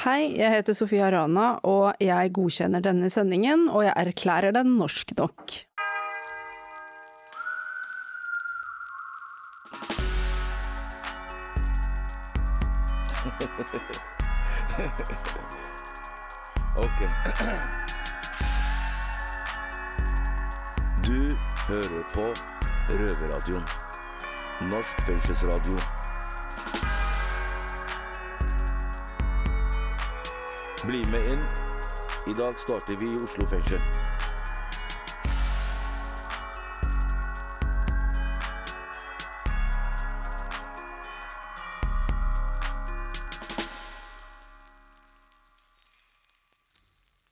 Hei, jeg heter Sofia Rana, og jeg godkjenner denne sendingen, og jeg erklærer den norsk nok. Ok. Du hører på Røverradioen. Norsk fengselsradio. Bli med inn. I dag starter vi i Oslo fengsel.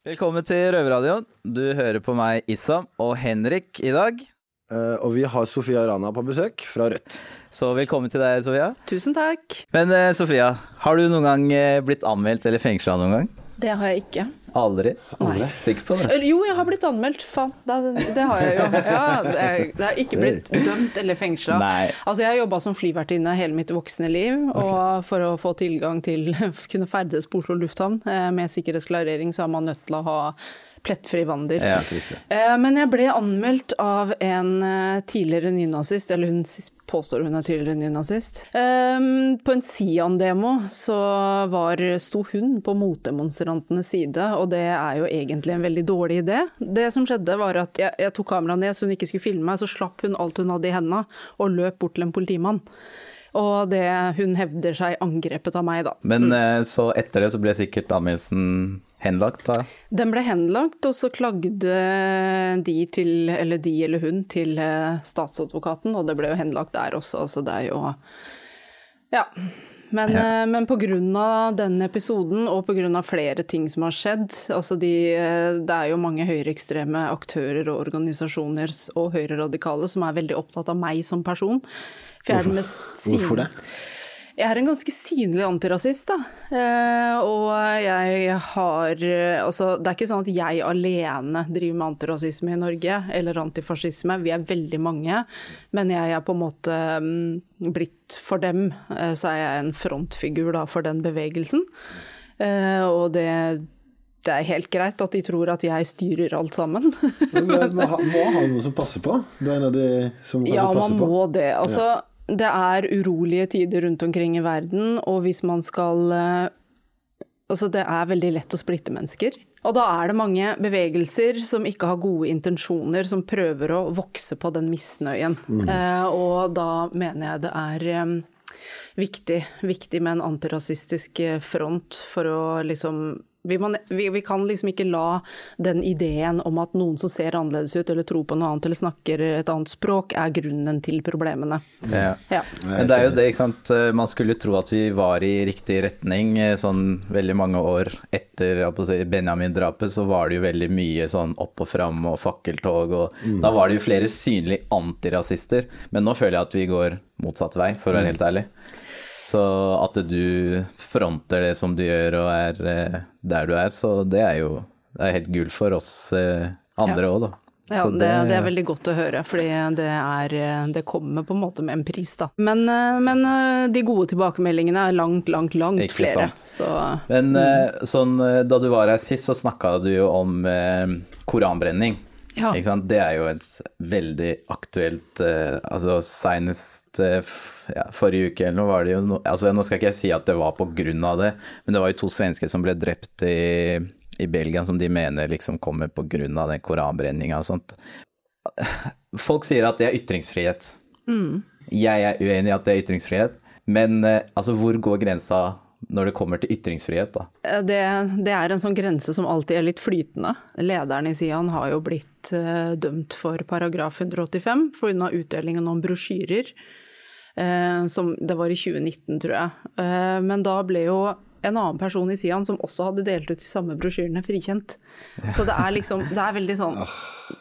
Velkommen til Røverradioen. Du hører på meg, Issam, og Henrik i dag. Uh, og vi har Sofia Rana på besøk fra Rødt. Så velkommen til deg, Sofia. Tusen takk. Men uh, Sofia, har du noen gang eh, blitt anmeldt eller fengsla noen gang? Det har jeg ikke. Aldri? Nei. Sikker på det? Jo, jeg har blitt anmeldt, faen. Det, det har jeg jo. Ja, det, har ikke blitt dømt eller fengsla. Altså, jeg har jobba som flyvertinne hele mitt voksne liv, og for å få tilgang til kunne ferdes på Oslo lufthavn eh, med sikkerhetsklarering, så er man nødt til å ha plettfri vandel. Ja. Eh, Men jeg ble anmeldt av en eh, tidligere nynazist, eller hun påstår hun er tidligere nynazist. Eh, På en Sian-demo så var, sto hun på motdemonstrantenes side, og det er jo egentlig en veldig dårlig idé. Det som skjedde var at jeg, jeg tok kameraet ned så hun ikke skulle filme meg, så slapp hun alt hun hadde i hendene, og løp bort til en politimann. Og det, hun hevder seg angrepet av meg, da. Men mm. så etter det så ble sikkert anmeldelsen henlagt, da? Den ble henlagt, og så klagde de til, eller de eller hun, til eh, statsadvokaten, og det ble jo henlagt der også, så det er jo Ja. Men, Ja. eh, men av den episoden, og av flere ting som har skjedd altså de, eh, Det er jo mange høyreekstreme aktører og organisasjoner og høyreradikale som er veldig opptatt av meg som person. For jeg er den mest Hvorfor det? Jeg er en ganske synlig antirasist, da. Eh, og jeg har eh, Altså, det er ikke sånn at jeg alene driver med antirasisme i Norge, eller antifascisme. Vi er veldig mange. Men jeg er på en måte mm, blitt For dem, eh, så er jeg en frontfigur da, for den bevegelsen. Eh, og det det er helt greit at de tror at jeg styrer alt sammen. Men Man må ha noe som passer på. Du er en av de som kanskje Ja, passer man må det. Altså, det er urolige tider rundt omkring i verden, og hvis man skal eh, Altså, det er veldig lett å splitte mennesker. Og da er det mange bevegelser som ikke har gode intensjoner, som prøver å vokse på den misnøyen. Eh, og da mener jeg det er eh, viktig, viktig med en antirasistisk eh, front for å liksom vi, man, vi, vi kan liksom ikke la den ideen om at noen som ser annerledes ut, eller tror på noe annet, eller snakker et annet språk, er grunnen til problemene. Ja. Ja. Men det er jo det, ikke sant. Eh, Man skulle tro at vi var i riktig retning eh, sånn veldig mange år etter Benjamin-drapet, så var det jo veldig mye sånn opp og fram og fakkeltog, og da var det jo flere synlige antirasister. Men nå føler jeg at vi går motsatt vei, for å være helt ærlig. Så at du fronter det som du gjør og er eh, der du er, så det er jo det er helt gull for oss eh, andre òg, da. Ja, Så det, det er veldig godt å høre, fordi det, er, det kommer på en måte med en pris, da. Men, eh, men eh, de gode tilbakemeldingene er langt, langt, langt Ikke flere. Så Men mm. sånn, eh, da du var her sist, så snakka du jo om eh, koranbrenning. Ja. Det er jo et veldig aktuelt eh, Altså seinest eh, ja, forrige uke eller noe var det jo no, altså, Nå skal ikke jeg si at det var av det, men det var jo to svensker som ble drept i, i Belgia, som de mener liksom kommer av den koranbrenninga og sånt. Folk sier at det er ytringsfrihet. Jeg er uenig i at det er ytringsfrihet, men eh, altså, hvor går grensa når det kommer til ytringsfrihet, da? Eh, Det, det er en sånn grense som alltid er litt flytende. Lederen i Sian har jo blitt uh, dømt for paragraf 185 pga. utdelingen om brosjyrer. Uh, som, det var i 2019, tror jeg. Uh, men da ble jo en annen person i Sian som også hadde delt ut de samme brosjyrene, frikjent. Så det er liksom Det er veldig sånn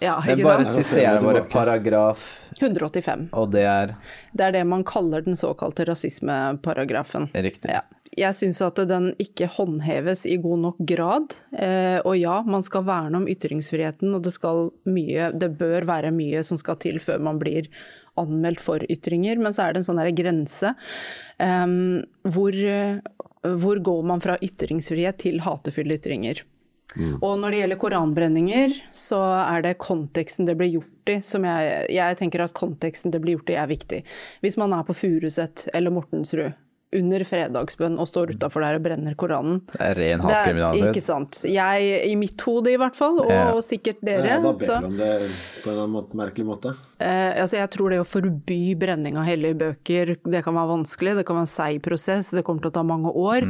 Ja, Men ikke bare sant? til seerne våre, paragraf, 185. og det er Det er det man kaller den såkalte rasismeparagrafen. riktig. Ja. Jeg syns at den ikke håndheves i god nok grad. Eh, og ja, man skal verne om ytringsfriheten, og det skal mye Det bør være mye som skal til før man blir anmeldt for ytringer, men så er det en sånn grense eh, hvor hvor går man fra ytringsfrihet til hatefulle ytringer? Og når det gjelder koranbrenninger, så er det konteksten det blir gjort i som jeg, jeg tenker at konteksten det blir gjort i er viktig. Hvis man er på Furuset eller Mortensrud under fredagsbønn og står utafor der og brenner Koranen Det er ren det hatskriminalitet. Ikke sant. Jeg, i mitt hode i hvert fall, og Ja. sikkert dere. Ja, da ber vi om det på en måte, merkelig måte. Eh, altså jeg tror det å forby brenning av hellige bøker, det kan være vanskelig, det kan være en seig prosess, det kommer til å ta mange år.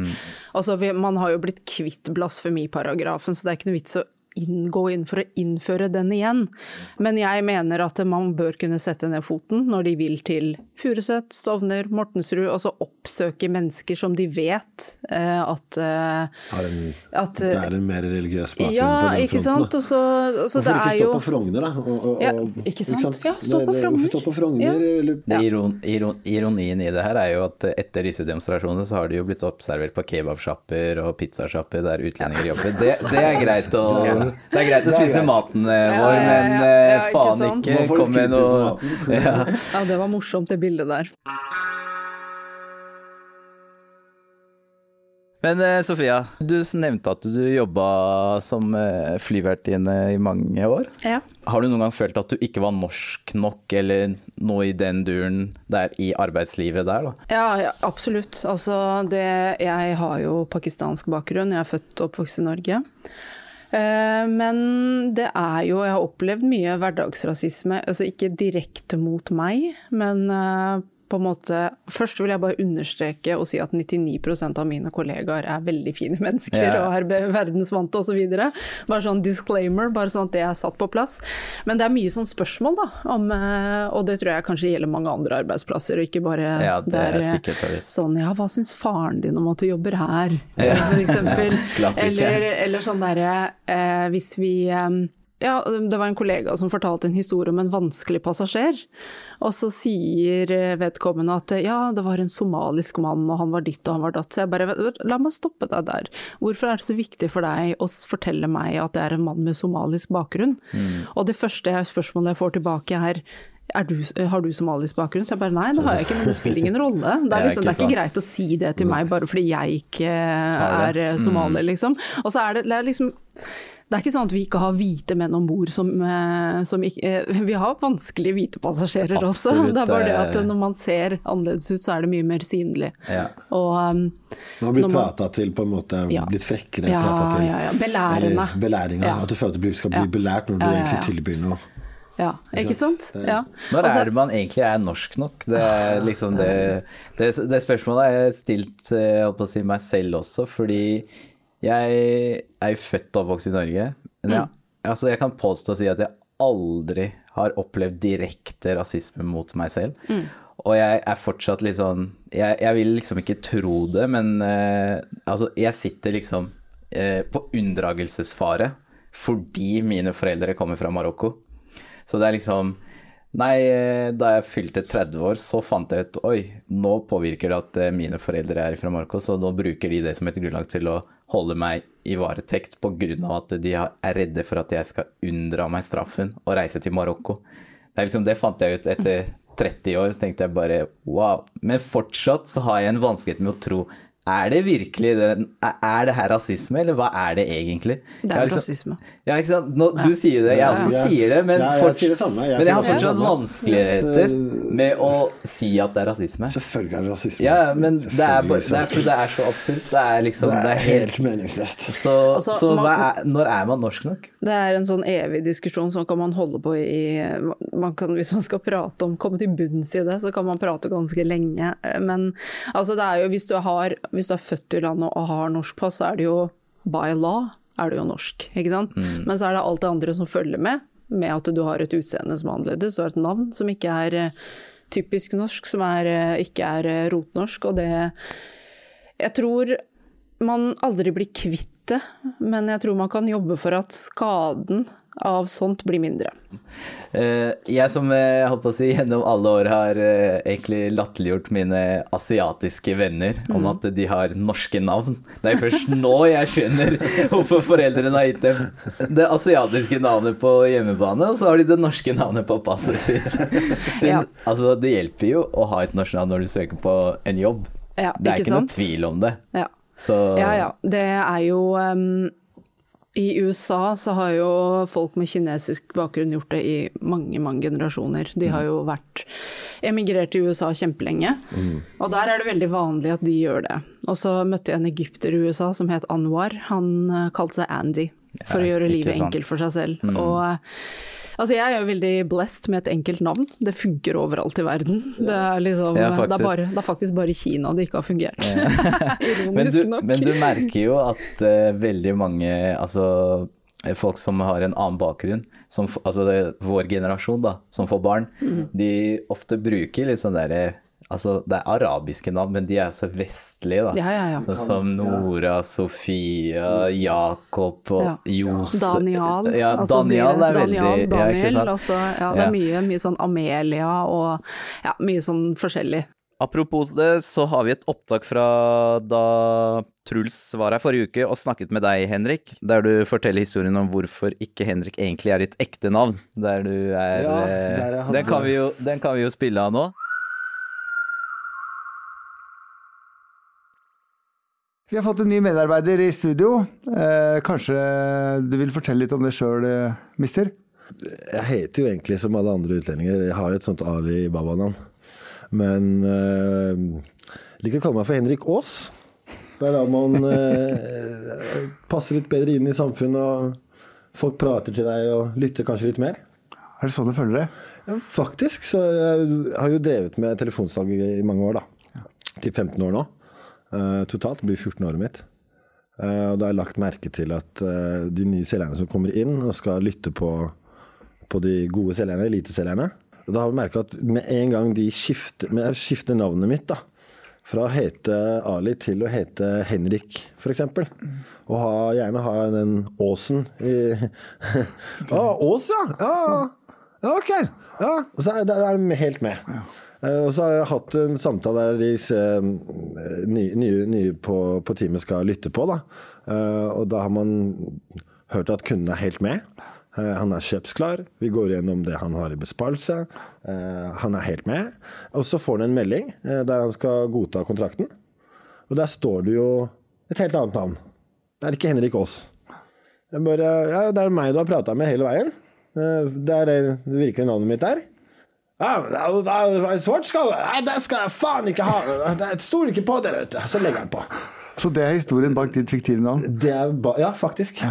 Altså vi, man har jo blitt kvitt blasfemiparagrafen, så det er ikke noe vits å inn, gå inn for å innføre den igjen. Men jeg mener at man bør kunne sette ned foten når de vil til Furuset, Stovner, Mortensrud, og så oppsøke mennesker som de vet eh, at, eh, Har en, at det er en mer religiøs bakgrunn Ja, på den ikke fronten. sant. Også, Og så, og så Hvorfor det ikke stå jo på Frogner, da? Og, og, Ja, og- ikke sant? Ja, stå på Frogner. Hvorfor stå på Frogner? Ja. Eller, iron, iron, ironien i det her er jo at etter disse demonstrasjonene så har de jo blitt oppservert på kebabsjapper og pizzasjapper der utlendinger jobber. Det, det er greit å, det er greit å spise maten eh, Ja, vår, ja, ja, men ja, eh, ikke faen sant? ikke kom med noe ja. Ja, det var morsomt, det bildet der. Men eh, Sofia, du nevnte at du jobba som flyvertinne i mange år. Ja. Har du noen gang følt at du ikke var norsk nok, eller noe i den duren der i arbeidslivet der, da? Ja, ja, absolutt. Altså, det, jeg har jo pakistansk bakgrunn, jeg er født og oppvokst i Norge. Eh, Men det er jo Jeg har opplevd mye hverdagsrasisme, altså ikke direkte mot meg, men eh, på en måte Først vil jeg bare understreke og si at 99% av mine kollegaer er veldig fine mennesker yeah. og er verdensvante osv. Bare sånn disclaimer, bare sånn at det er satt på plass. Men det er mye sånn spørsmål, da, om, eh, og det tror jeg kanskje gjelder mange andre arbeidsplasser, og ikke bare Ja, det er der, eh, sikkert. Sånn, ja, hva syns faren din om at du jobber her, Ja. f.eks. Eller, eller sånn derre, eh, hvis vi eh, ja, det var en kollega som fortalte en historie om en vanskelig passasjer. Og så sier vedkommende at ja, det var en somalisk mann, og han var ditt og han var datt. Så jeg bare, la meg stoppe deg der. Hvorfor er det så viktig for deg å fortelle meg at det er en mann med somalisk bakgrunn? Mm. Og det første spørsmålet jeg får tilbake er er du, har du somalisk bakgrunn? Så jeg bare nei, det har jeg ikke, men det spiller ingen rolle. Det er, liksom, det er ikke greit å si det til meg bare fordi jeg ikke er eh, somalier, liksom. Og så er det, det er liksom det er ikke sånn at vi ikke har hvite menn om bord som, eh, som ikke eh, Vi har vanskelige hvite passasjerer også. Det er bare det eh. at når man ser annerledes ut, så er det mye mer synlig. Ja. Og um, Man har blitt prata til på en måte, Ja. blitt frekkere. Ja, pratet til, ja, ja. Belærende. Belæringa. Ja. At du føler at du skal bli Ja. belært når du Ja, ja, egentlig ja. tilbyr noe. ja, ikke sant? Ja. Når er det man egentlig er norsk nok? Det er liksom det, det, det spørsmålet har jeg stilt eh, jeg å si, meg selv også, fordi jeg er jo født og oppvokst i Norge. Men jeg, altså jeg kan påstå å si at jeg aldri har opplevd direkte rasisme mot meg selv. Og jeg er fortsatt litt sånn Jeg, jeg vil liksom ikke tro det, men eh, altså, jeg sitter liksom eh, på unndragelsesfare fordi mine foreldre kommer fra Marokko. Så det er liksom Nei, eh, da jeg fylte 30 år, så fant jeg ut Oi, nå påvirker det at eh, mine foreldre er fra Marokko, så nå bruker de det som et grunnlag til å holde meg i varetekt av at de er redde for at jeg skal unndra meg straffen og reise til Marokko. Det, liksom, det fant jeg ut etter 30 år, så tenkte jeg bare wow. Men fortsatt så har jeg en vanskelighet med å tro er det virkelig det, er det her rasisme, eller hva er det egentlig? Det er liksom- rasisme. Ja, ikke sant. Nå, du sier det, jeg også ja. sier det, men, Ja, jeg sier det samme. Jeg men jeg har fortsatt vanskeligheter med å si at det er rasisme. Selvfølgelig er det rasisme. Ja, men det er, det er det er så absurd. Det er liksom Det det er helt helt meningsløst. Så, Altså, så hva er, når er man norsk nok? Det er en sånn evig diskusjon som kan man holde på i man kan, Hvis man skal prate om, komme til bunns i det, så kan man prate ganske lenge. Men altså det er jo, hvis du, har, hvis du er født i landet og har norsk pass, så er det jo by law er du jo norsk, ikke sant. Men så er det alt det andre som følger med, med at du har et utseende som er annerledes, og et navn som ikke er eh, typisk norsk, som er, eh, ikke er eh, rotnorsk, og det Jeg tror man aldri blir kvitt det, men jeg tror man kan jobbe for at skaden av sånt blir mindre. Eh, jeg som jeg holdt på å si, gjennom alle år har eh, egentlig latterliggjort mine asiatiske venner om Mm. at de har norske navn. Det er først nå jeg skjønner hvorfor foreldrene har gitt dem det asiatiske navnet på hjemmebane, og så har de det norske navnet på passet sitt. Siden, Ja. Altså, det hjelper jo å ha et norsk navn når du søker på en jobb. Ja, det er ikke ikke, noe tvil om det. Ja. Så Ja ja. Det er jo um, I USA så har jo folk med kinesisk bakgrunn gjort det i mange, mange generasjoner. De har jo vært emigrert til USA kjempelenge. Og der er det veldig vanlig at de gjør det. Og så møtte jeg en egypter i USA som het Anwar. Han eh, kalte seg Andy for Ja, å gjøre livet sant. enkelt for seg selv. Og eh, Altså, jeg er jo veldig blessed med et enkelt navn. Det funker overalt i verden. Det er liksom Ja, det, er bare, det er faktisk bare i Kina det ikke har fungert. Men du, men du merker jo at uh, veldig mange altså, eh, folk som har en annen bakgrunn, som, altså det, vår generasjon da, som får barn, Mm. de ofte bruker litt sånn derre Altså, det er arabiske navn, men de er så vestlige, da. Ja, ja, ja. Sånn som Nora, Sofia, Jakob og Ja. Josef Daniel. Ja, altså Daniel det- er veldig Daniel, ja, Daniel, altså, ja, det er Ja. mye, mye sånn Amelia og ja, mye sånn forskjellig. Apropos det, så har vi et opptak fra da Truls var her forrige uke og snakket med deg, Henrik, der du forteller historien om hvorfor ikke Henrik egentlig er ditt ekte navn. Der du er Ja, eh, der hadde- den, kan vi jo, den kan vi jo spille av nå. Vi har fått en ny medarbeider i studio. Eh, kanskje du vil fortelle litt om det sjøl, eh, mister? Jeg heter jo egentlig som alle andre utlendinger. Jeg har et sånt Ali Baba-navn. Men eh, liker å kalle meg for Henrik Aas. Det er da man eh, passer litt bedre inn i samfunnet, og folk prater til deg og lytter kanskje litt mer. Er det sånn du føler det? Ja, faktisk. Så jeg har jo drevet med telefonsalg i mange år, da. Til 15 år nå. Eh, totalt. Det blir 14 året mitt. Uh, og da har jeg lagt merke til at uh, de nye selgerne som kommer inn og skal lytte på, på de gode selgerne, eliteselgerne Da har vi merka at med en gang de skifter, skifter navnet mitt, da. Fra å hete Ali til å hete Henrik, f.eks. Og ha, gjerne ha den Åsen i Å, Ås, ja! ja! Ja, ok. Ja, og så er, der er de helt med. Eh, og så har jeg hatt en samtale der disse eh, nye, nye, på, på teamet skal lytte på. Da. Eh, og da har man hørt at kunden er helt med. Han er kjøpsklar. Vi går gjennom det han har i besparelse. Han er helt med. Og så får han en melding der han skal godta kontrakten. Og der står det jo et helt annet navn. Det er ikke Henrik Aas. Bare, ja, det er meg du har prata med hele veien. Det er det virkelige navnet mitt der. Ja, men det er- er en svart skalle. Nei, det skal jeg faen ikke ha. Jeg stoler ikke på dere, vet du. Så legger jeg den på. Så det er historien bak ditt fiktive navn? ja, faktisk. ja.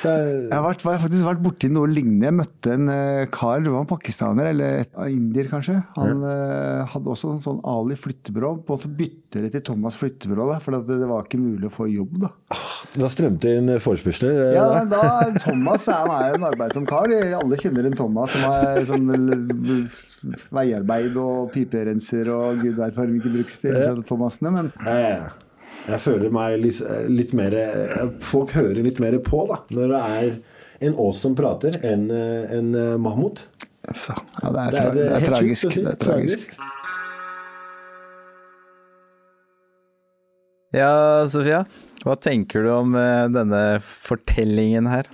Så jeg, har, vært, faktisk vært borti noe lignende. Jeg møtte en eh, kar, det var en pakistaner, eller indier kanskje. Han ja. hadde også en sånn Ali flyttebyrå. På en måte bytte det til Thomas flyttebyrå, da, for det, det var ikke mulig å få jobb. da. da strømte inn forespørsler. eh, Ja, da. Thomas er, han er en arbeidsom kar. Alle kjenner en Thomas som er sånn veiarbeid og piperenser og gud veit hva de ikke brukes til, disse Thomasene. Men Ja, ja, ja. Jeg føler meg litt, litt mer Folk hører litt mer på da, når det er en Ås som prater, enn eh, en eh, Mahmoud. Ja, det er, Det er, det eh, er helt sjukt tragisk. si. Det er tragisk. Ja, Sofia, hva tenker du om denne fortellingen her?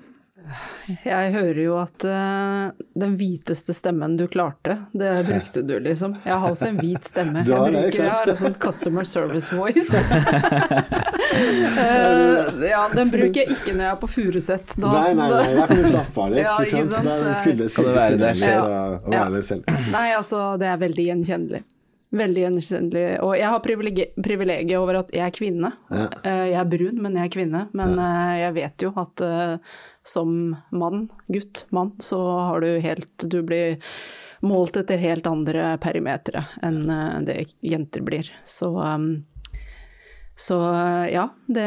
Jeg hører jo at uh, den hviteste stemmen du klarte, det brukte du, liksom. Jeg har også en hvit stemme. Du har jeg, det, bruker, ikke sant? jeg har en sånn customer service voice. uh, ja, den bruker jeg ikke når jeg er på Furuset. Nei, nei, nei, der kan du slappe av litt. Ja, ikke sant? sant? Da skulle, Kan det være det skulle selv? å- Ja. være det selv. Nei, altså, det er veldig gjenkjennelig. Veldig gjenkjennelig. Og jeg har privilegi- privilegiet over at jeg er kvinne. Ja. Eh, Jeg er brun, men jeg er kvinne. Men eh, jeg vet jo at som mann, gutt, mann, så har du helt Du blir målt etter helt andre perimetere enn eh, det jenter blir. Så um, så ja, det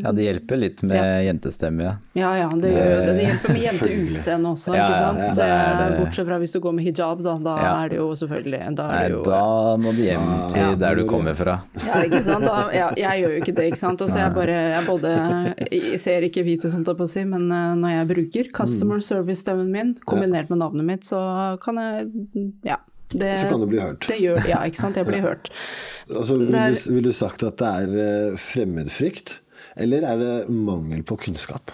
Ja, det hjelper litt med Ja. jentestemme, ja. Ja ja, det gjør jo det. Det hjelper med jenteutseende også, Ja, ikke sant. ja, Det det er bortsett fra hvis du går med hijab, da. Da Ja. er det jo selvfølgelig Da er Nei, det jo da må du hjem til Ja. der du kommer fra. Ja, ikke sant. Da, ja, jeg gjør jo ikke det, ikke sant. Og så jeg bare jeg både Jeg ser ikke hvit ut, holdt jeg på å si, men eh, når jeg bruker customer service-stemmen min kombinert med navnet mitt, så kan jeg Ja. Det, Så kan du bli hørt. Det gjør Ja, ikke sant. Jeg blir hørt. Altså, vil, er- du, vil du sagt at det er eh, fremmedfrykt, eller er det mangel på kunnskap?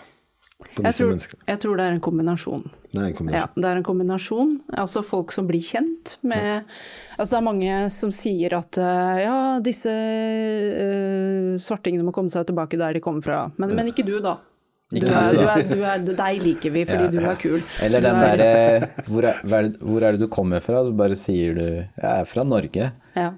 på Jeg tror, jeg tror det er en kombinasjon. Det er en Ja, kombinasjon. det er en kombinasjon. Altså folk som blir kjent med Altså det er mange som sier at eh, ja, disse eh, svartingene må komme seg tilbake der de kommer fra. Men, men ikke du, da. Du er, du, er, du er, deg liker vi fordi Ja, du er kul. Eller den er- derre hvor, hvor er det du kommer fra? Så bare sier du Jeg er fra Norge. ja.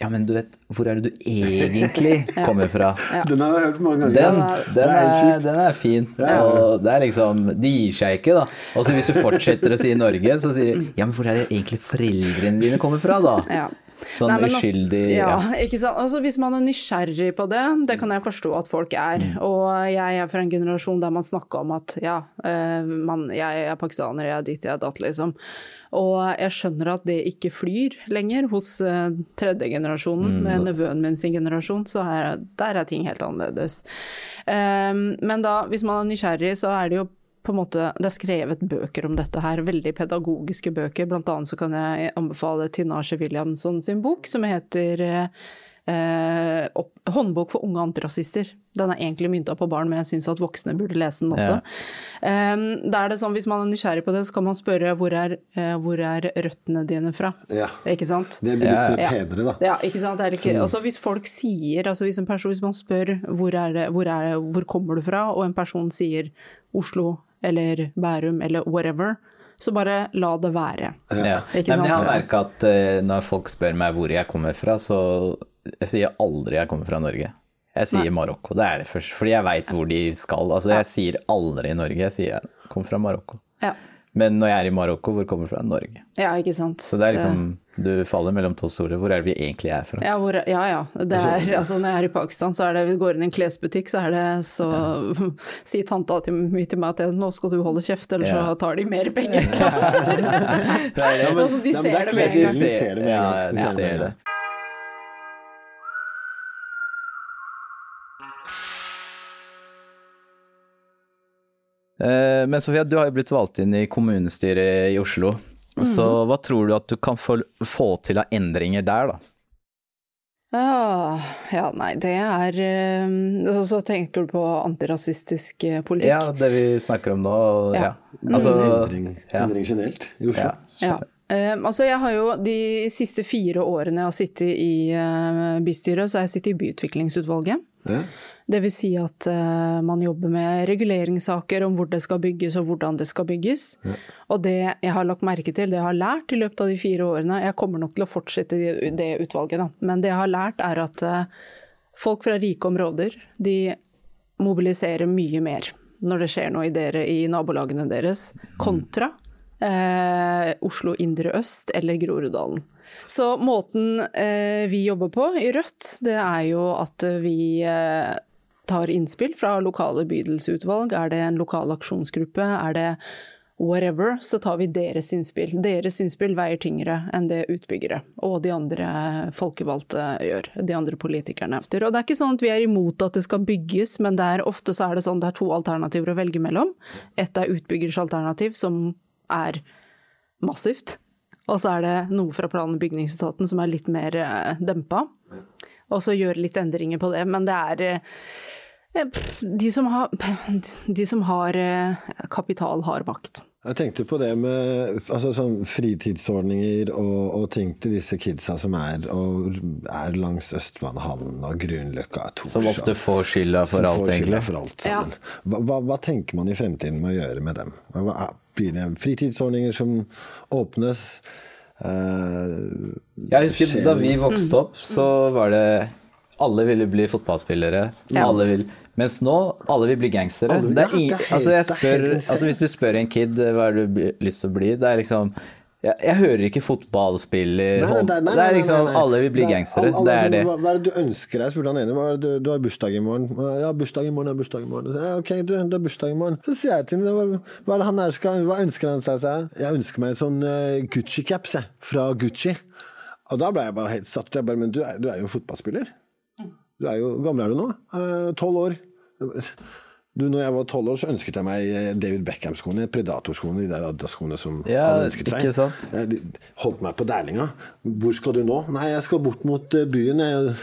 Ja, men du vet, hvor er det du egentlig kommer fra? Den har jeg hørt mange ganger. Den, den, er den er fin. Og det er liksom De gir seg ikke, da. Og så hvis du fortsetter å si Norge, så sier de Ja, men hvor er det egentlig foreldrene dine kommer fra, da? Ja. Sånn Nei, uskyldig altså- uskyldig ja, ja. ikke sant? Altså, hvis man er nysgjerrig på det, det kan jeg forstå at folk er. Mm. Og jeg er fra en generasjon der man snakker om at ja, eh, man, jeg er pakistaner, jeg er dit, jeg er datt, liksom. Og jeg skjønner at det ikke flyr lenger hos uh, tredje generasjonen, Mm. med nevøen min sin generasjon, så er, der er ting helt annerledes. Um, men da, hvis man er nysgjerrig, så er det jo på en måte, Det er skrevet bøker om dette her, veldig pedagogiske bøker. Blant annet så kan jeg anbefale Tinashe Williamson sin bok som heter eh, opp, 'Håndbok for unge antirasister'. Den er egentlig mynta på barn, men jeg syns at voksne burde lese den også. Um, da er det sånn, Hvis man er nysgjerrig på det, så kan man spørre hvor er, uh, hvor er røttene dine fra? Ja. Ikke sant? Det blir litt Ja. penere, da. Ja, ikke sant. Det er ikke, altså hvis folk sier, altså hvis en person, hvis man spør hvor, er det, hvor, er det, hvor kommer du fra, og en person sier Oslo eller Bærum eller whatever, så bare la det være. Ja. Ikke Nei, men jeg har sant? merka at uh, når folk spør meg hvor jeg kommer fra, så jeg sier aldri jeg kommer fra Norge. Jeg sier Marokko. Det er det først, fordi jeg veit hvor de skal. Altså, jeg sier aldri Norge, jeg sier jeg kommer fra Marokko. Ja. Men når jeg er i Marokko, hvor kommer jeg fra? Norge. ja, ikke sant. Så det er liksom Du faller mellom to stoler. Hvor er det vi egentlig er fra? ja, hvor, ja, ja. Det er, altså, når jeg er i Pakistan, så er det vi går inn i en klesbutikk, så er det så Sier tanta til, til meg at nå skal du holde kjeft, eller Ja. så tar de mer penger. fra oss. det. altså, de ser det er med en gang. de ser det med en Ja, gang. ja, De det. Eh, Men Sofia, du har jo blitt valgt inn i kommunestyret i Oslo. Så Mhm. hva tror du at du kan få, få til av endringer der, da? Ja, ja, nei, det er Og så tenker du på antirasistisk eh, politikk. Ja, det vi snakker om nå. Ja. Ja. Altså, Endring, endring generelt i Oslo. Ja. Ja. Eh, altså jeg har jo de siste fire årene jeg har sittet i uh, bystyret, så har jeg sittet i byutviklingsutvalget. Ja. Vil si at uh, man jobber med reguleringssaker om hvor det skal bygges og hvordan det skal bygges. Og det jeg har lagt merke til, det jeg har lært i løpet av de fire årene, jeg kommer nok til å fortsette det utvalget, da, men det jeg har lært er at uh, folk fra rike områder, de mobiliserer mye mer når det skjer noe i, dere, i nabolagene deres, kontra eh, Oslo indre øst eller Groruddalen. Så måten eh, vi jobber på i Rødt, det er jo at vi eh, tar innspill fra lokale bydelsutvalg. Er det en lokal aksjonsgruppe, er det whatever, så tar vi deres innspill. Deres innspill veier tyngre enn det utbyggere og de andre folkevalgte gjør, de andre politikerne. Og det er ikke sånn at vi er imot at det skal bygges, men det er ofte så er det sånn det er to alternativer å velge mellom. Ett er utbyggers alternativ, som er massivt. Og så er det noe fra plan- og bygningsetaten som er litt mer eh, dempa. Og så gjøre litt endringer på det. Men det er eh, de som har, de som har eh, kapital, har makt. Jeg tenkte på det med altså, sånn fritidsordninger og, og ting til disse kidsa som er, og er langs Østbanehallen og Grünerløkka. Som ofte får skylda for alt, får egentlig. For alt ja. Hva, hva, hva tenker man i fremtiden med å gjøre med dem? Hva, er- blir det fritidsordninger som åpnes? Eh, Jeg husker skjer- da vi vokste opp, så var det Alle ville bli fotballspillere. Ja. Alle vil, mens nå alle vil bli gangstere. Alle Det er ja, det er ingen, helt- altså det er spør, altså hvis du spør en kid eh, hva har du lyst til å bli, det er liksom jeg, jeg hører ikke fotballspiller Nei, nei, nei, Det er liksom. Alle vil bli er- gangstere. alle- alle Det er det. Hva, hva er det du ønsker deg, spurte han ene. Hva er det du, du har bursdag i morgen. Ja, bursdag i morgen, ja, bursdag i morgen. Så, ja, ok, du, du har bursdag i morgen. Så sier jeg til ham hva, er han er skal, hva ønsker han seg? jeg. Jeg ønsker meg en sånn uh, Gucci-caps jeg, fra Gucci. Og da ble jeg bare helt satt. Jeg bare, men du er, du er jo en fotballspiller. Du er jo, Hvor gammel er du nå? Eh, Tolv år. Du, når jeg var tolv år, så ønsket jeg meg eh, David Beckham-skoene. Predator-skoene, de der Adidas-skoene som Ja, han ønsket seg. ikke sant? Jeg holdt meg på Dælinga. Hvor skal du nå? Nei, jeg skal bort mot eh, byen jeg,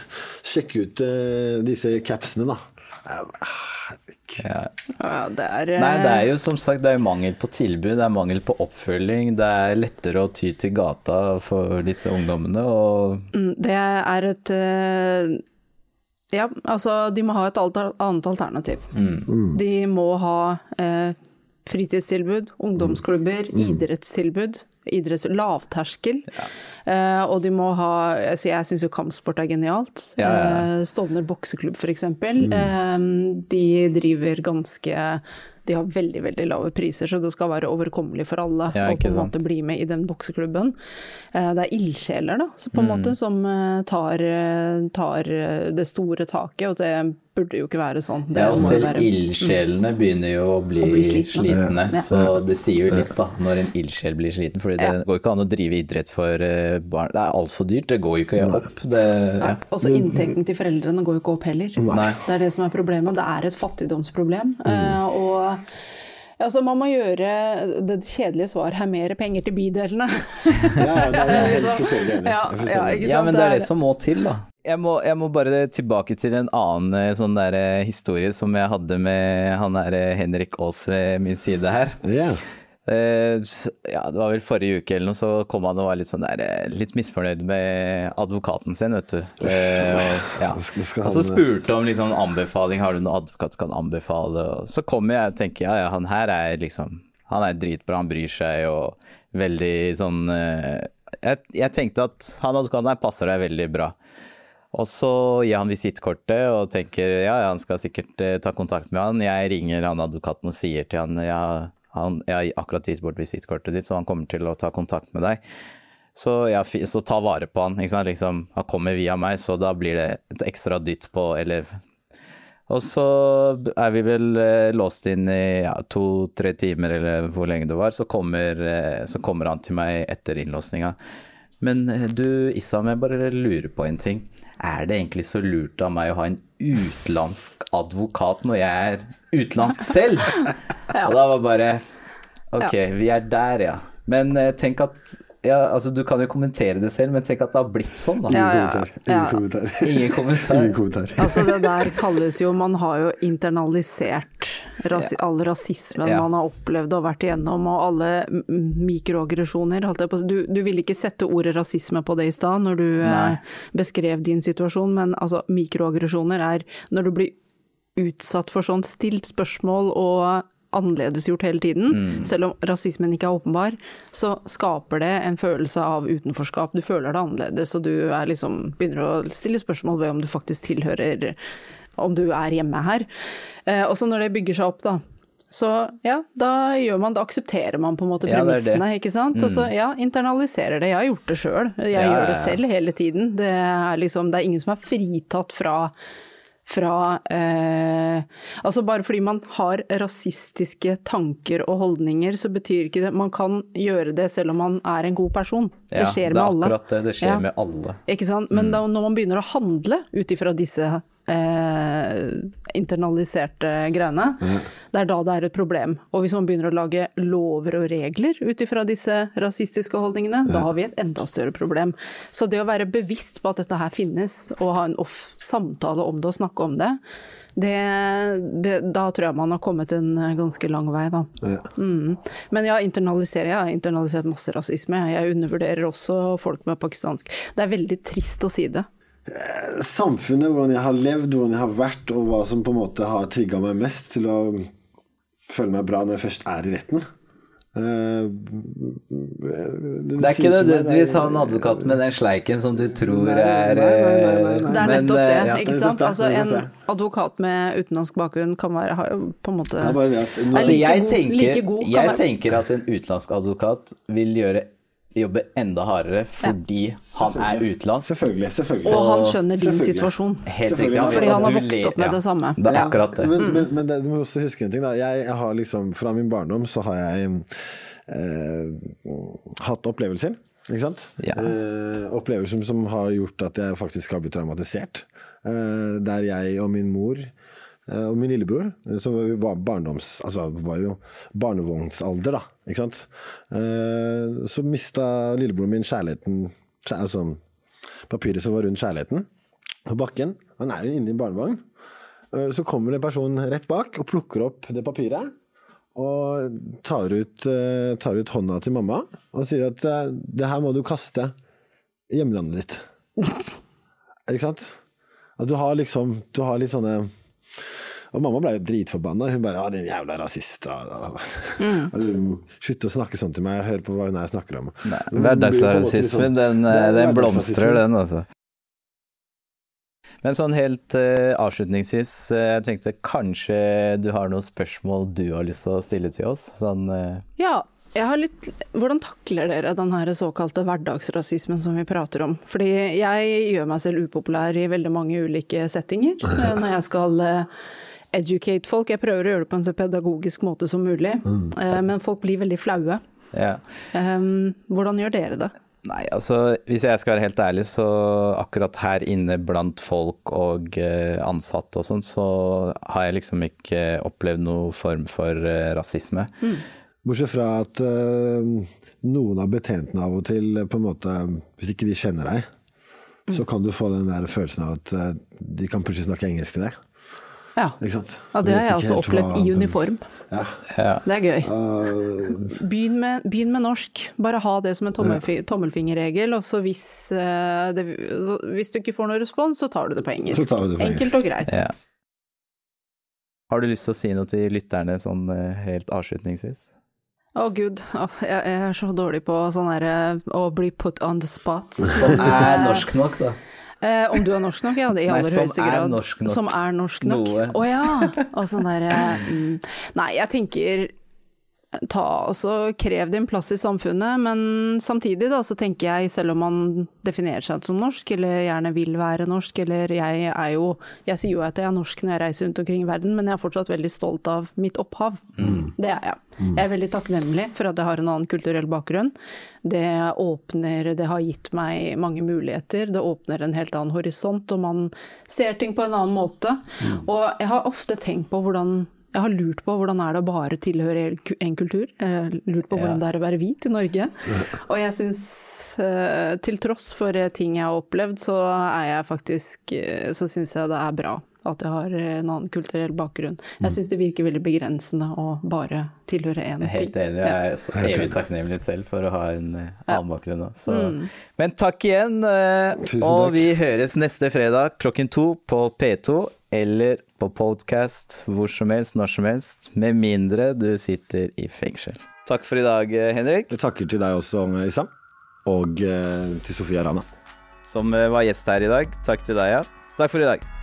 sjekke ut eh, disse capsene, da. Ja. Ja, det er Nei, det er jo som sagt det er jo mangel på tilbud, det er mangel på oppfølging. Det er lettere å ty til gata for disse ungdommene. Og mm, Det er et Ja, altså, de må ha et annet alternativ. De må ha eh, fritidstilbud, ungdomsklubber, idrettstilbud. Idretts lavterskel. Eh, og de må ha altså Jeg syns jo kampsport er genialt. Ja, ja, ja. Eh, Stovner bokseklubb, f.eks. Eh, de driver ganske De har veldig veldig lave priser, så det skal være overkommelig for alle Ja, å på en måte bli med i den bokseklubben. Eh, det er ildsjeler da, så på Mm. en måte, som eh, tar, eh, tar det store taket, og det burde jo ikke være sånn. Det ja, og selv være- ildsjelene begynner jo å bli, Å bli slitne. slitne, Ja. så det sier jo litt da, når en ildsjel blir sliten. For det Ja. går ikke an å drive idrett for eh, barn. Det er altfor dyrt, det går jo ikke opp. Det, ja. Også inntekten til foreldrene går jo ikke opp heller. Nei. Det er det som er problemet. Det er et fattigdomsproblem. Mm. og altså, man må gjøre Det kjedelige svaret her mer penger til bydelene. Ja, ja, det er helt forskjellig enig. Ja, ja, Ja, men det er det som må til, da. Jeg må, jeg må bare tilbake til en annen eh, sånn der eh, historie som jeg hadde med han der eh, Henrik Aas ved min side her. Yeah. Eh, Ja, det var vel forrige uke eller noe, så kom han og var litt sånn der, litt misfornøyd med advokaten sin, vet du. Eh, ja. Skal- skal Og så han- spurte om liksom anbefaling, har du noen advokat du kan anbefale? Og så kommer jeg og tenker ja, ja, han her er liksom, han er dritbra, han bryr seg og veldig sånn eh, jeg, jeg tenkte at han advokaten her passer deg veldig bra. Og så gir han visittkortet og tenker ja, han skal sikkert eh, ta kontakt med han. Jeg ringer han advokaten og sier til han ja, han, jeg har akkurat gitt bort visittkortet ditt, så han kommer til å ta kontakt med deg. Så, ja, så ta vare på han. Liksom, han kommer via meg, så da blir det et ekstra dytt på elev. Og så er vi vel eh, låst inn i ja, to-tre timer, eller hvor lenge det var. Så kommer, eh, så kommer han til meg etter innlåsninga. Men eh, du Issam, jeg bare lurer på en ting. Er det egentlig så lurt av meg å ha en utenlandsk advokat når jeg er utenlandsk selv? Og da var bare Ok, vi er der, ja. Men eh, tenk at ja, altså Du kan jo kommentere det selv, men tenk at det har blitt sånn, da. Ja, Ingen ja, kommentar. ja. Ingen kommentar. Ingen kommentar. Ingen kommentar. Altså det der kalles jo Man har jo internalisert rasi all rasismen Ja. man har opplevd og vært igjennom, og alle mikroaggresjoner. Du, du ville ikke sette ordet rasisme på det i stad når du eh, beskrev din situasjon, men altså mikroaggresjoner er når du blir utsatt for sånn stilt spørsmål og annerledesgjort hele tiden, selv om rasismen ikke er åpenbar, så skaper det en følelse av utenforskap. Du føler det annerledes, og du liksom, begynner å stille spørsmål ved om du faktisk tilhører Om du er hjemme her. Eh, og så når det bygger seg opp, da. Så ja, da gjør man, da aksepterer man på en måte Ja, det det. premissene, ikke sant. Og så ja, internaliserer det. Jeg har gjort det sjøl. Jeg Ja, gjør det ja, ja. selv hele tiden. Det er liksom, det er ingen som er fritatt fra fra eh, Altså bare fordi man har rasistiske tanker og holdninger, så betyr ikke det Man kan gjøre det selv om man er en god person. Det Ja, skjer det med er alle. akkurat det. Det skjer Ja. med alle. Ikke sant? Men da, når man begynner å handle ut ifra disse eh, internaliserte greiene, det er da det er et problem. Og hvis man begynner å lage lover og regler ut ifra disse rasistiske holdningene, da har vi et enda større problem. Så det å være bevisst på at dette her finnes, og ha en off samtale om det og snakke om det, det, det, da tror jeg man har kommet en ganske lang vei, da. Ja. Mm. Men ja, internaliserer, Jeg har internalisert masse rasisme. Jeg undervurderer også folk med pakistansk. Det er veldig trist å si det. Samfunnet, hvordan jeg har levd, hvordan jeg har vært, og hva som på en måte har trigga meg mest til å føle meg bra når jeg først er i retten. Uh, Det er ikke nødvendigvis han advokaten med den sleiken som du tror Nei, er nei, nei, nei, nei, nei. Det er nettopp det, eh, ja. ikke det sant. det, Altså En advokat med utenlandsk bakgrunn kan være på en måte Det er bare det at like jeg tenker, like god kan jeg tenker at en utenlandsk advokat vil gjøre jobbe enda hardere fordi han er utenlandsk. Selvfølgelig. selvfølgelig. Og han skjønner din situasjon. Helt riktig. riktig. Fordi han har vokst opp med ja. det samme. Det er akkurat det. Men, men, men det, du må også huske en ting. Da. Jeg, jeg har liksom, Fra min barndom så har jeg eh, hatt opplevelser. Ikke sant? Ja. Eh, opplevelser som har gjort at jeg faktisk har blitt traumatisert. Eh, der jeg og min mor og min lillebror, eh, som var barndoms... Altså var jo barnevognsalder, da. Ikke sant. Eh, så mista lillebroren min kjærligheten Altså papiret som var rundt kjærligheten, på bakken. Han er jo inne i barnevogn. Eh, Så kommer det en person rett bak og plukker opp det papiret. Og tar ut, eh, tar ut hånda til mamma og sier at eh, det her må du kaste i hjemlandet ditt. Ikke sant? At du har liksom Du har litt sånne Og mamma ble jo dritforbanna. Hun bare 'Å, din jævla rasist'. og- Slutt å snakke sånn til meg. Hør på hva hun her snakker om. Hverdagsrasismen, sånn- den, er den blomstrer, den, altså. Men sånn helt uh, avslutningsvis, uh, jeg tenkte kanskje du har noen spørsmål du har lyst til å stille til oss? Sånn uh... Ja, jeg har litt Hvordan takler dere den her såkalte hverdagsrasismen som vi prater om? Fordi jeg gjør meg selv upopulær i veldig mange ulike settinger eh, når jeg skal eh, educate folk. Jeg prøver å gjøre det på en så pedagogisk måte som mulig, eh, men folk blir veldig flaue. ja. Um, hvordan gjør dere det? Nei, altså hvis jeg skal være helt ærlig, så akkurat her inne blant folk og eh, ansatte og sånn, så har jeg liksom ikke opplevd noen form for eh, rasisme. Bortsett fra at uh, noen av betjentene av og til, på en måte, hvis ikke de kjenner deg, så kan du få den der følelsen av at de kan plutselig snakke engelsk til deg. Ja, Ikke sant? ja det har jeg også opplevd hva- i uniform. Ja. Ja. Det er gøy. Uh, Begynn med, begynn med norsk. Bare ha det som en tommelfi tommelfingerregel. Og så hvis, eh, det, så hvis du ikke får noe respons, så tar du det på engelsk. Så tar du det på engelsk. Enkelt og greit. Ja. Har du lyst til å si noe til lytterne sånn eh, helt avslutningsvis? Å gud, oh, jeg, jeg er så dårlig på sånn derre å bli put on the spot. er norsk nok, da. Eh, om du er norsk nok? Ja, i Nei, aller som høyeste grad. norsk nok. Som er norsk nok. Noe. Å ja. Og sånn derre mm. Nei, jeg tenker ta og krev din plass i samfunnet, men samtidig da så tenker jeg, selv om man definerer seg som norsk, eller gjerne vil være norsk, eller jeg er jo Jeg sier jo at jeg er norsk når jeg reiser rundt omkring i verden, men jeg er fortsatt veldig stolt av mitt opphav. Det er jeg. Jeg er veldig takknemlig for at jeg har en annen kulturell bakgrunn. Det åpner Det har gitt meg mange muligheter. Det åpner en helt annen horisont, og man ser ting på en annen måte. Og jeg har ofte tenkt på hvordan jeg har lurt på hvordan er det å bare tilhøre en kultur. Jeg har lurt på hvordan det er å være hvit i Norge. Og jeg syns, eh, til tross for eh, ting jeg har opplevd, så er jeg faktisk eh, Så syns jeg det er bra at jeg har en annen kulturell bakgrunn. Jeg syns det virker veldig begrensende å bare tilhøre én ting. Helt enig, jeg er så evig takknemlig selv for å ha en eh, annen bakgrunn nå. Men takk igjen, eh, og vi høres neste fredag klokken to på P2 eller på podcast hvor som helst, når som helst, med mindre du sitter i fengsel. Takk for i dag, eh, Henrik, Jeg takker til deg også, Isam. Og eh, til Sofia Rana. som eh, var gjest her i dag. Takk til deg, ja. Takk for i dag.